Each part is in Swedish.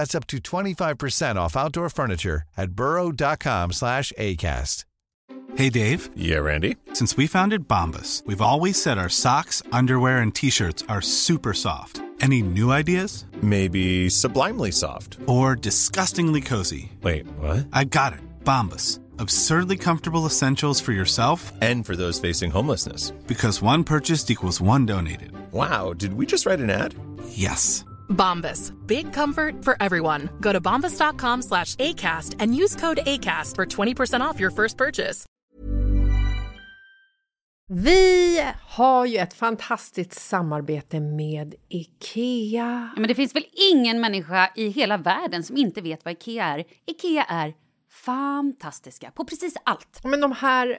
That's up to 25% off outdoor furniture at burrow.com slash ACAST. Hey, Dave. Yeah, Randy. Since we founded Bombus, we've always said our socks, underwear, and T-shirts are super soft. Any new ideas? Maybe sublimely soft. Or disgustingly cozy. Wait, what? I got it. Bombus. Absurdly comfortable essentials for yourself and for those facing homelessness. Because one purchased equals one donated. Wow, did we just write an ad? Yes. Bombas. Big comfort for everyone. Go to bombas.com slash ACAST and use code ACAST for 20% off your first purchase. Vi har ju ett fantastiskt samarbete med IKEA. Ja, men det finns väl ingen människa i hela världen som inte vet vad IKEA är. IKEA är fantastiska på precis allt. Men de här,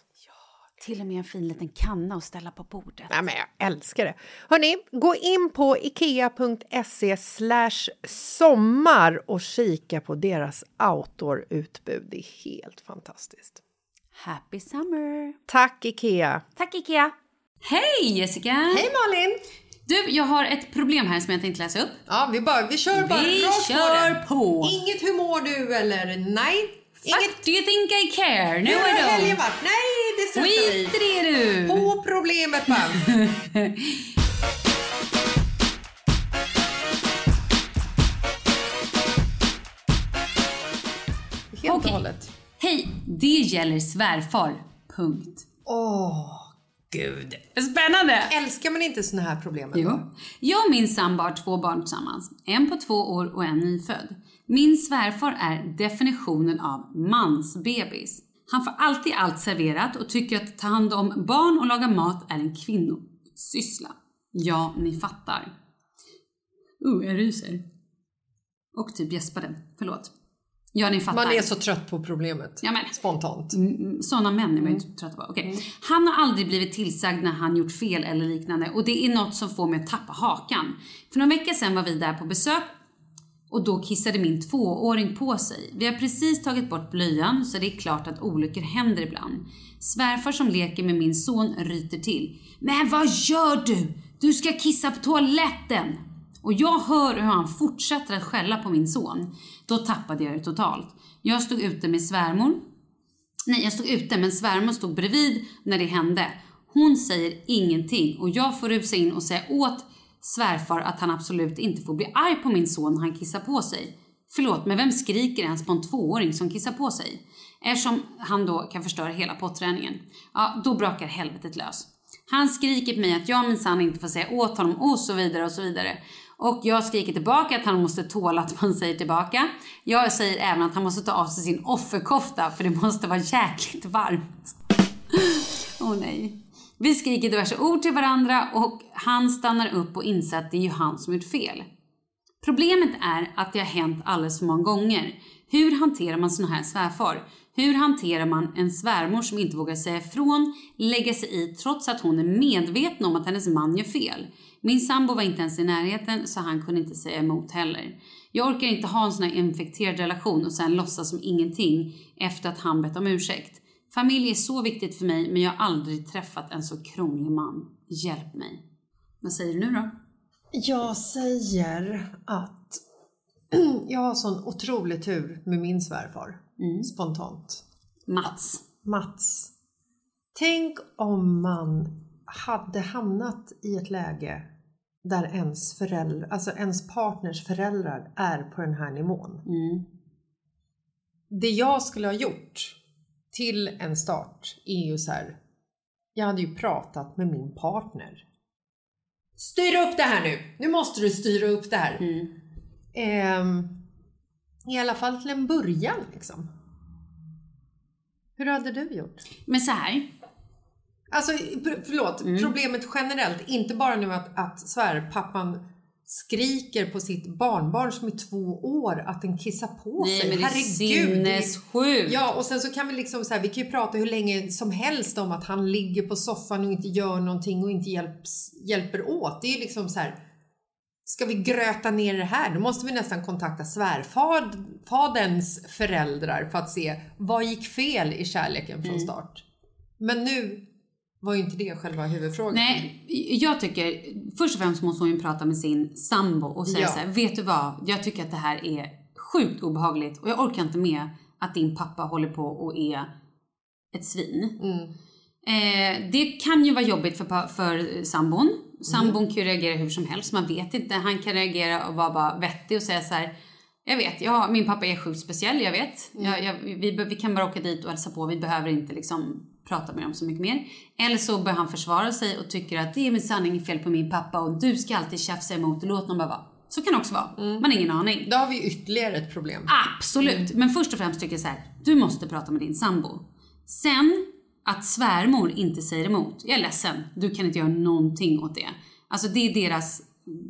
Till och med en fin liten kanna att ställa på bordet. Nej, men jag älskar det. Hörni, gå in på ikea.se sommar och kika på deras outdoor-utbud. Det är helt fantastiskt. Happy summer! Tack, Ikea! Tack Ikea! Hej Jessica! Hej, Malin! Du, jag har ett problem här som jag tänkte läsa upp. Ja, vi, bara, vi kör bara Vi rakt kör på, på. Inget hur mår du eller nej. What do you think I care? No I don't. varit? Nej, det struntar vi Skit i du! På problemet bara. Helt och hållet. Hej, det gäller svärfar. Punkt. Åh, gud. Spännande! Älskar man inte såna här problem? Jo. Jag och min sambo har två barn tillsammans. En på två år och en nyfödd. Min svärfar är definitionen av mansbebis. Han får alltid allt serverat och tycker att ta hand om barn och laga mat är en kvinnosyssla. Ja, ni fattar. Uh, jag ryser. Och typ gäspade. Förlåt. Ja, ni fattar. Man är så trött på problemet. Ja, men- Spontant. Såna män är man ju inte trött på. Okej. Han har aldrig blivit tillsagd när han gjort fel eller liknande och det är något som får mig att tappa hakan. För några veckor sedan var vi där på besök och då kissade min tvååring på sig. Vi har precis tagit bort blöjan så det är klart att olyckor händer ibland. Svärfar som leker med min son ryter till. Men vad gör du? Du ska kissa på toaletten! Och jag hör hur han fortsätter att skälla på min son. Då tappade jag det totalt. Jag stod ute med svärmor Nej, jag stod ute men svärmor stod bredvid när det hände. Hon säger ingenting och jag får rusa in och säga åt svärfar att han absolut inte får bli arg på min son när han kissar på sig. Förlåt, men vem skriker ens på en tvååring som kissar på sig? Eftersom han då kan förstöra hela potträningen. Ja, då brakar helvetet lös. Han skriker på mig att jag minsann inte får säga åt honom och så vidare och så vidare. Och jag skriker tillbaka att han måste tåla att man säger tillbaka. Jag säger även att han måste ta av sig sin offerkofta för det måste vara jäkligt varmt. Åh oh, nej. Vi skriker diverse ord till varandra och han stannar upp och inser att det är ju han som gjort fel. Problemet är att det har hänt alldeles för många gånger. Hur hanterar man sådana här svärfar? Hur hanterar man en svärmor som inte vågar säga ifrån, lägga sig i trots att hon är medveten om att hennes man gör fel? Min sambo var inte ens i närheten så han kunde inte säga emot heller. Jag orkar inte ha en sån här infekterad relation och sen låtsas som ingenting efter att han bett om ursäkt. Familj är så viktigt för mig men jag har aldrig träffat en så krånglig man. Hjälp mig. Vad säger du nu då? Jag säger att jag har sån otrolig tur med min svärfar. Mm. Spontant. Mats. Mats. Tänk om man hade hamnat i ett läge där ens, föräldrar, alltså ens partners föräldrar är på den här nivån. Mm. Det jag skulle ha gjort till en start är ju så här. Jag hade ju pratat med min partner. Styr upp det här nu! Nu måste du styra upp det här. Mm. Ehm, I alla fall till en början liksom. Hur hade du gjort? Men så här. Alltså, förlåt, Mm. problemet generellt, inte bara nu att, att svärpappan skriker på sitt barnbarn som är två år att den kissar på Nej sig. men det Herregud! sinnessjukt. Ja, och sen så kan vi liksom så här, vi kan ju prata hur länge som helst om att han ligger på soffan och inte gör någonting och inte hjälps, hjälper åt. Det är ju liksom så här, ska vi gröta ner det här? Då måste vi nästan kontakta svärfaderns föräldrar för att se vad gick fel i kärleken Mm. från start. Men nu var ju inte det själva huvudfrågan. Nej, jag tycker först och främst måste hon ju prata med sin sambo och säga Ja. så här, vet du vad? Jag tycker att det här är sjukt obehagligt och jag orkar inte med att din pappa håller på och är ett svin. Mm. Eh, det kan ju vara jobbigt för, för sambon. Sambon kan ju reagera hur som helst, man vet inte. Han kan reagera och vara bara vettig och säga så här. Jag vet, ja, min pappa är sjukt speciell, jag vet. Jag, jag, vi, vi kan bara åka dit och hälsa på, vi behöver inte liksom prata med dem så mycket mer. Eller så börjar han försvara sig och tycker att det är med sanning fel på min pappa och du ska alltid tjafsa emot och låt någon bara vara. Så kan det också vara. Man har ingen aning. Då har vi ytterligare ett problem. Absolut. Men först och främst tycker jag så här. Du måste prata med din sambo. Sen att svärmor inte säger emot. Jag är ledsen. Du kan inte göra någonting åt det. Alltså det är deras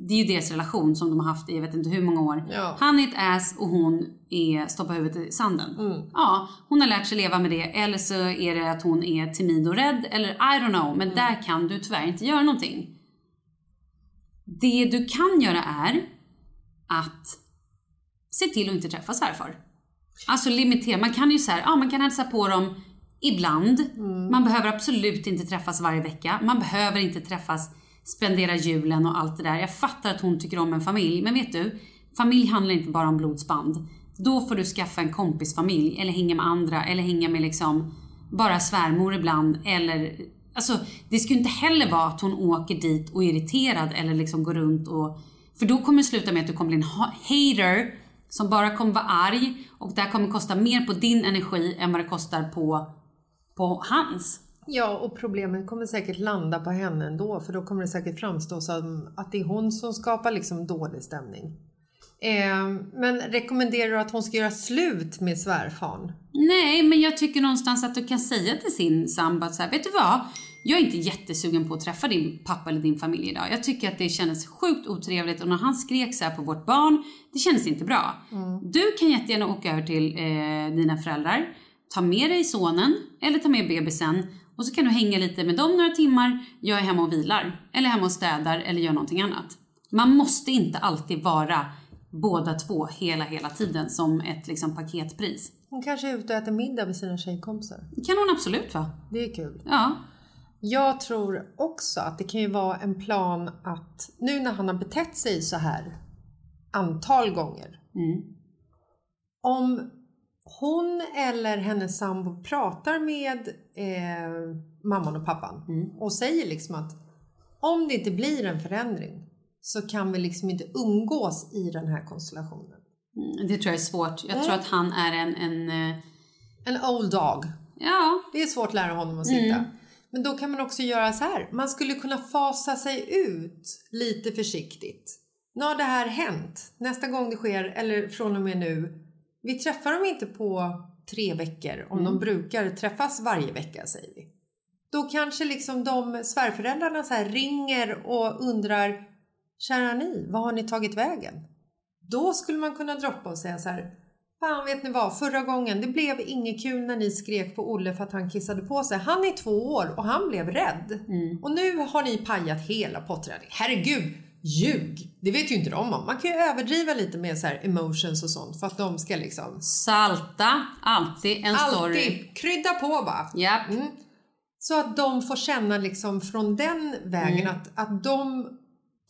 det är ju deras relation som de har haft i jag vet inte hur många år. Ja. Han är ett ass och hon är stoppar huvudet i sanden. Ja, hon har lärt sig leva med det. Eller så är det att hon är timid och rädd. Eller I don't know. Men där kan du tyvärr inte göra någonting. Det du kan göra är att se till att inte träffa svärfar. Alltså limitera. Man kan ju så här, ja man kan hälsa på dem ibland. Man behöver absolut inte träffas varje vecka. Man behöver inte träffas, spendera julen och allt det där. Jag fattar att hon tycker om en familj, men vet du? Familj handlar inte bara om blodsband. Då får du skaffa en kompisfamilj eller hänga med andra eller hänga med liksom bara svärmor ibland eller Alltså det ska ju inte heller vara att hon åker dit och är irriterad eller liksom går runt och för då kommer det sluta med att du kommer bli en hater som bara kommer vara arg och det här kommer kosta mer på din energi än vad det kostar på, på hans. Ja, och problemet kommer säkert landa på henne ändå för då kommer det säkert framstå som att det är hon som skapar liksom dålig stämning. Eh, men rekommenderar du att hon ska göra slut med svärfan? Nej, men jag tycker någonstans att du kan säga till sin sambo att så här, vet du vad? Jag är inte jättesugen på att träffa din pappa eller din familj idag. Jag tycker att det kändes sjukt otrevligt och när han skrek så här på vårt barn, det kändes inte bra. Du kan jättegärna åka över till eh, dina föräldrar, ta med dig sonen eller ta med bebisen och så kan du hänga lite med dem några timmar. Jag är hemma och vilar eller hemma och städar eller gör någonting annat. Man måste inte alltid vara båda två hela, hela tiden som ett liksom, paketpris. Hon kanske är ute och äter middag med sina tjejkompisar. Det kan hon absolut vara. Det är kul. Ja. Jag tror också att det kan ju vara en plan att nu när han har betett sig så här antal gånger. Mm. Om hon eller hennes sambo pratar med eh, mamman och pappan och säger liksom att om det inte blir en förändring så kan vi liksom inte umgås i den här konstellationen. Mm, Det tror jag är svårt. Jag tror att han är en, en, eh, En old dog. Ja. Det är svårt att lära honom att sitta. Men då kan man också göra så här. Man skulle kunna fasa sig ut lite försiktigt. Nu har det här hänt. Nästa gång det sker, eller från och med nu. Vi träffar dem inte på tre veckor om de brukar träffas varje vecka säger vi. Då kanske liksom de svärföräldrarna så ringer och undrar Kära ni, vad har ni tagit vägen? Då skulle man kunna droppa och säga så här Fan vet ni vad, förra gången det blev inget kul när ni skrek på Olle för att han kissade på sig. Han är två år och han blev rädd. Och nu har ni pajat hela potträningen. Herregud, ljug! Det vet ju inte de om. Man kan ju överdriva lite med så emotions och sånt för att de ska liksom Salta, alltid en story. alltid krydda på bara. Japp. Så att de får känna liksom från den vägen Mm. att, att de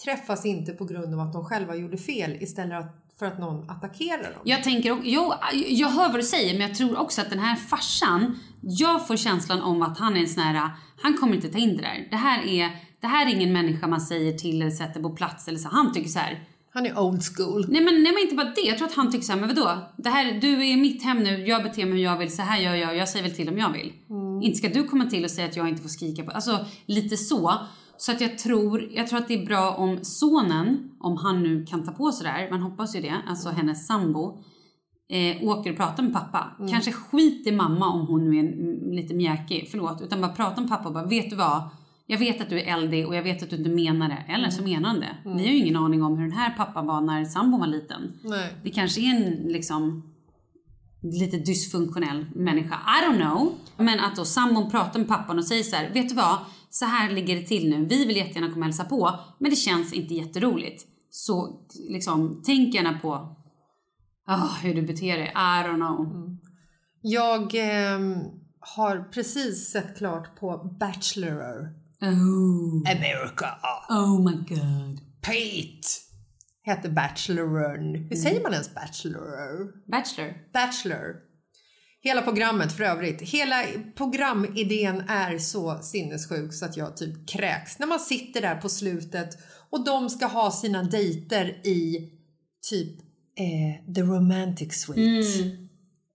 träffas inte på grund av att de själva gjorde fel istället för att någon attackerar dem. Jag tänker, jo, jag hör vad du säger men jag tror också att den här farsan, jag får känslan om att han är en sån här, han kommer inte ta in det där. Det här är, det här är ingen människa man säger till eller sätter på plats eller så. Han tycker så här. Han är old school. Nej men, nej men inte bara det, jag tror att han tycker så här, men vadå? Det här, du är i mitt hem nu, jag beter mig hur jag vill, så här gör jag, jag säger väl till om jag vill. Inte ska du komma till och säga att jag inte får skrika på, alltså lite så. Så att jag tror, jag tror att det är bra om sonen, om han nu kan ta på sig det här, man hoppas ju det, alltså hennes sambo, eh, åker och pratar med pappa. Kanske skit i mamma om hon nu är mm, lite mjäkig, förlåt, utan bara prata med pappa och bara, vet du vad? Jag vet att du är LD och jag vet att du inte menar det. Eller så menar han det. Ni har ju ingen aning om hur den här pappan var när sambon var liten. Nej. Det kanske är en liksom lite dysfunktionell människa. I don't know. Men att då sambon pratar med pappan och säger så här, vet du vad? Så här ligger det till nu. Vi vill jättegärna komma och hälsa på, men det känns inte jätteroligt. Så liksom, tänk gärna på ah, hur du beter dig. I don't know. Jag ehm, har precis sett klart på Bachelor Oh. America. oh my god. Pete hette Bachelorn. Hur säger man ens Bachelor? Bachelor. Bachelor. Hela programmet för övrigt. Hela programidén är så sinnessjuk så att jag typ kräks. När man sitter där på slutet och de ska ha sina dejter i typ eh, the romantic suite.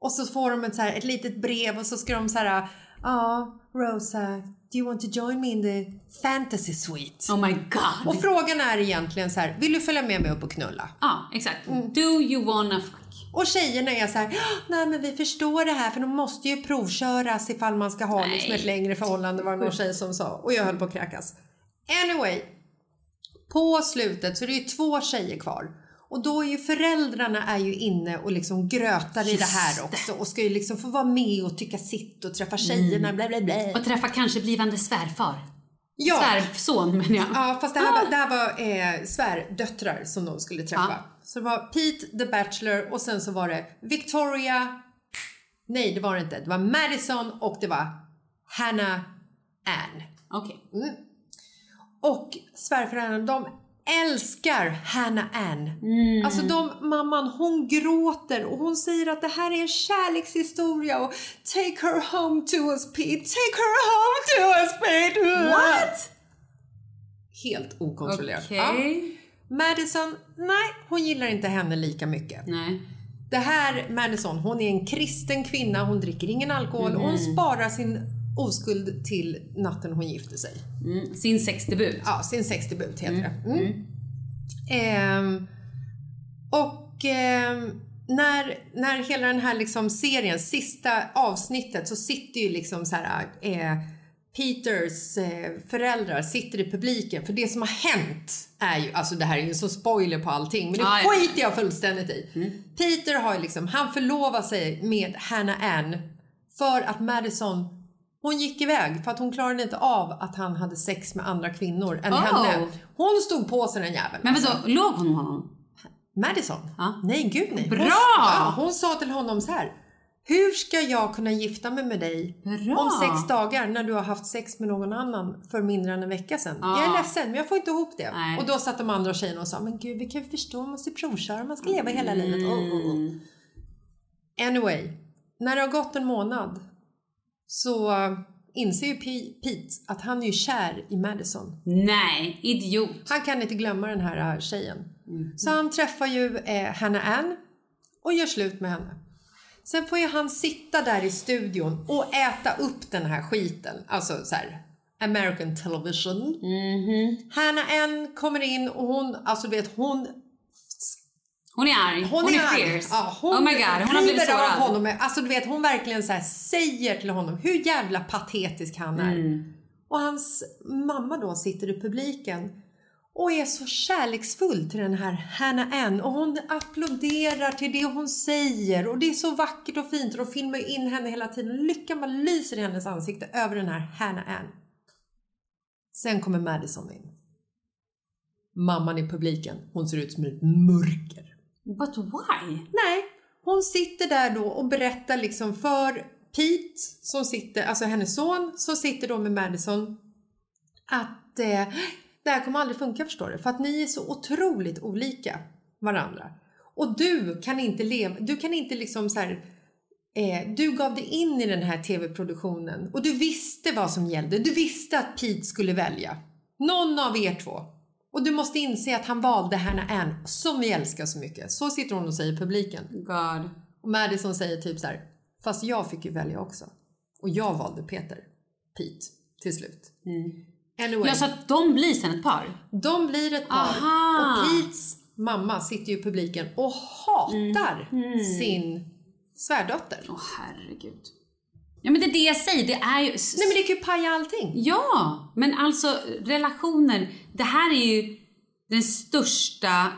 Och så får de ett, så här, ett litet brev och så ska de så här, ja Rosa, do you want to join me in the fantasy suite? Oh my god. Och frågan är egentligen så här, vill du följa med mig upp och knulla? Ja, exakt. Do you wanna fuck? Och tjejerna är så här, "Ah, nej men vi förstår det här för de måste ju provköras ifall man ska ha liksom ett längre förhållande var det någon tjej som sa. Och jag höll på att kräkas. Anyway, på slutet så är det ju två tjejer kvar. Och då är ju föräldrarna är ju inne och liksom grötar i det här också och ska ju liksom få vara med och tycka sitt och träffa tjejerna bla bla bla. Och träffa kanske blivande svärfar. Ja, Svärson menar jag. Ja, fast det här var, det här var eh, svärdöttrar som de skulle träffa. Ja. Så det var Pete the Bachelor och sen så var det Victoria. Nej, det var det inte. Det var Madison och det var Hannah Ann. Okej. Och svärföräldrarna, de älskar Hannah Ann. Alltså de, mamman hon gråter och hon säger att det här är en kärlekshistoria och take her home to us Pete, take her home to us Pete. What? Helt okontrollerat. Okej. Ja. Madison, nej, hon gillar inte henne lika mycket. Nej. Det här, Madison, hon är en kristen kvinna, hon dricker ingen alkohol och hon sparar sin oskuld till natten hon gifter sig. Mm. Sin sexdebut. Ja, sin sexdebut heter det. Mm. Ehm, och ehm, när, när hela den här liksom serien, sista avsnittet, så sitter ju liksom så här eh, Peters eh, föräldrar sitter i publiken. För det som har hänt är ju, alltså det här är ju så spoiler på allting, men det ja. skiter jag fullständigt i. Peter har ju liksom, han förlovar sig med Hannah Ann för att Madison hon gick iväg för att hon klarade inte av att han hade sex med andra kvinnor än Oh. henne. Hon stod på sig den jäveln. Men vadå, låg hon honom? Madison? Ja. Nej, gud nej. Hon, Bra! ja, hon sa till honom så här. Hur ska jag kunna gifta mig med dig Bra. om sex dagar när du har haft sex med någon annan för mindre än en vecka sedan? Ja. Jag är ledsen, men jag får inte ihop det. Nej. Och då satt de andra tjejerna och sa, men gud, vi kan ju förstå, man måste provköra, man ska leva hela livet. Oh, oh, oh. Anyway, när det har gått en månad så inser ju Pete att han är ju kär i Madison. Nej, idiot. Han kan inte glömma den här äh, tjejen. Mm. Så han träffar ju eh, Hannah Ann och gör slut med henne. Sen får ju han sitta där i studion och äta upp den här skiten. Alltså så här, American television. Hannah Ann kommer in och hon, alltså vet hon Hon är arg. hon, Hon, är, arg. fierce. Ja, hon oh my god, hon har blivit river av sårad. honom. Alltså du vet, hon verkligen så säger till honom hur jävla patetisk han är. Mm. Och hans mamma då sitter i publiken och är så kärleksfull till den här Hannah Ann och hon applåderar till det hon säger och det är så vackert och fint och de filmar in henne hela tiden. Lyckan bara lyser i hennes ansikte över den här Hannah Ann. Sen kommer Madison in. Mamman i publiken, hon ser ut som ett mörker. But why? Nej, hon sitter där då och berättar liksom för Pete, som sitter, alltså hennes son, som sitter då med Madison, att eh, det här kommer aldrig funka förstår du, för att ni är så otroligt olika varandra. Och du kan inte leva, du kan inte liksom så här, eh, du gav dig in i den här tv-produktionen och du visste vad som gällde. Du visste att Pete skulle välja. Någon av er två. Och du måste inse att han valde Hannah Ann som vi älskar så mycket. Så sitter hon och säger i publiken. God. Och Madison säger typ så här, fast jag fick ju välja också. Och jag valde Peter. Pete. Till slut. Anyway. Ja, så att de blir sen ett par? De blir ett par Aha. och Petes mamma sitter ju i publiken och hatar Mm. sin svärdotter. Åh herregud. Ja men det är det jag säger, det är ju... Nej men det kan ju paja allting. Ja, men alltså relationer, det här är ju den största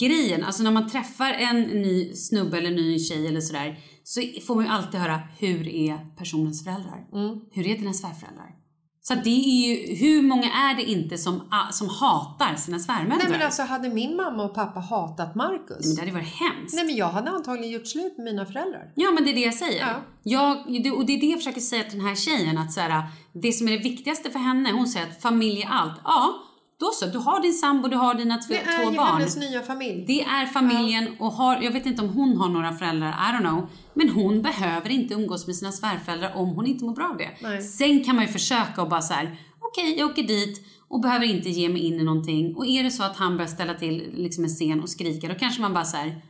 grejen. Alltså när man träffar en ny snubbe eller ny tjej eller sådär så får man ju alltid höra hur är personens föräldrar? Hur är dina svärföräldrar? Så det är ju, hur många är det inte som, som hatar sina svärmödrar? Nej men alltså hade min mamma och pappa hatat Marcus. Men det hade varit hemskt. Nej men jag hade antagligen gjort slut med mina föräldrar. Ja men det är det jag säger. Ja. Jag, det- och det är det jag försöker säga till den här tjejen att så här, det som är det viktigaste för henne, hon säger att familj är allt. Ja, då så, du har din sambo, du har dina två, Det är två ju barn. hennes nya familj. Det är familjen och har, jag vet inte om hon har några föräldrar, I don't know. Men hon behöver inte umgås med sina svärföräldrar om hon inte mår bra av det. Nej. Sen kan man ju försöka och bara så här: okej jag åker dit och behöver inte ge mig in i någonting. Och är det så att han börjar ställa till liksom en scen och skrika, då kanske man bara så här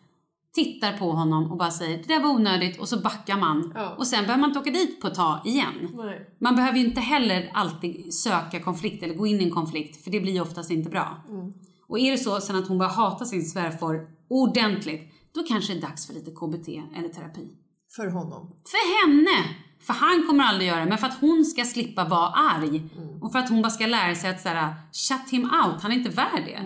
tittar på honom och bara säger det där var onödigt och så backar man. Ja. Och sen behöver man inte åka dit på ett tag igen. Nej. Man behöver ju inte heller alltid söka konflikt eller gå in i en konflikt för det blir oftast inte bra. Mm. Och är det så sen att hon börjar hata sin svärfar ordentligt, då kanske det är dags för lite KBT eller terapi. För honom. För henne! För han kommer aldrig göra det, men för att hon ska slippa vara arg. Mm. Och för att hon bara ska lära sig att såhär, shut him out, han är inte värd det.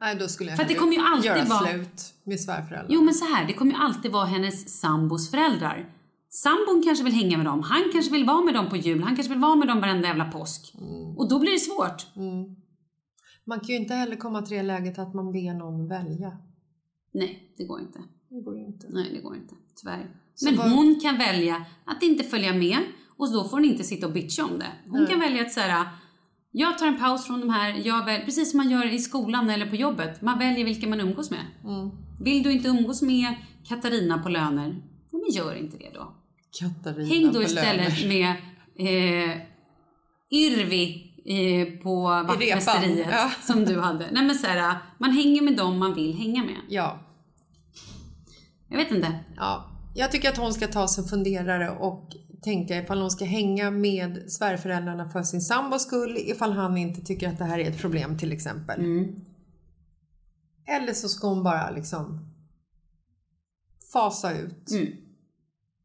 Nej då skulle jag För det kommer ju alltid göra vara- slut med svärföräldrar. Jo men så här, det kommer ju alltid vara hennes sambos föräldrar. Sambon kanske vill hänga med dem, han kanske vill vara med dem på jul, han kanske vill vara med dem varenda jävla påsk. Och då blir det svårt. Man kan ju inte heller komma till det läget att man ber någon välja. Nej, det går inte. Det går inte. Nej, det går inte. Tyvärr. Så Men vad- hon kan välja att inte följa med och då får hon inte sitta och bitcha om det. Hon kan välja att säga jag tar en paus från de här, jag väl, precis som man gör i skolan eller på jobbet. Man väljer vilka man umgås med. Mm. Vill du inte umgås med Katarina på löner, ja, men gör inte det då. Katarina Häng då istället löner. med eh, Yrvi eh, på vaktmästeriet ja. som du hade. Nej men så här, man hänger med dem man vill hänga med. Ja. Jag vet inte. ja. Jag tycker att hon ska ta sig en funderare och tänka ifall hon ska hänga med svärföräldrarna för sin sambos skull ifall han inte tycker att det här är ett problem till exempel. Eller så ska hon bara liksom fasa ut.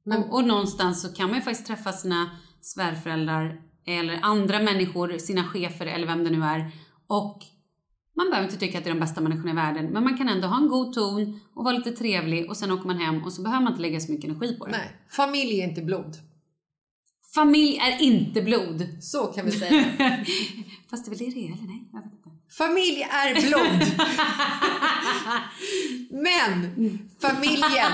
Men, och, och någonstans så kan man ju faktiskt träffa sina svärföräldrar eller andra människor, sina chefer eller vem det nu är. Och man behöver inte tycka att det är de bästa människorna i världen, men man kan ändå ha en god ton och vara lite trevlig och sen åker man hem och så behöver man inte lägga så mycket energi på det. Nej, familj är inte blod. Familj är inte blod. Så kan vi säga. Fast det är väl det det är, eller nej? Jag vet inte. Familj är blod. Men familjen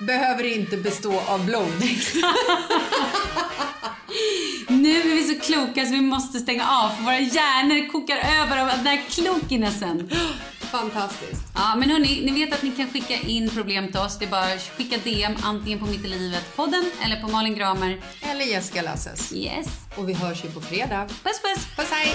behöver inte bestå av blod. Kloka så vi måste stänga av för våra hjärnor kokar över av den här klokinessen. Fantastiskt. Ja, men hörni, ni vet att ni kan skicka in problem till oss. Det är bara att skicka DM antingen på Mitt i livet-podden eller på Malin Gramer. Eller Jessica Lasses. Yes. Och vi hörs ju på fredag. Puss puss! Puss hej!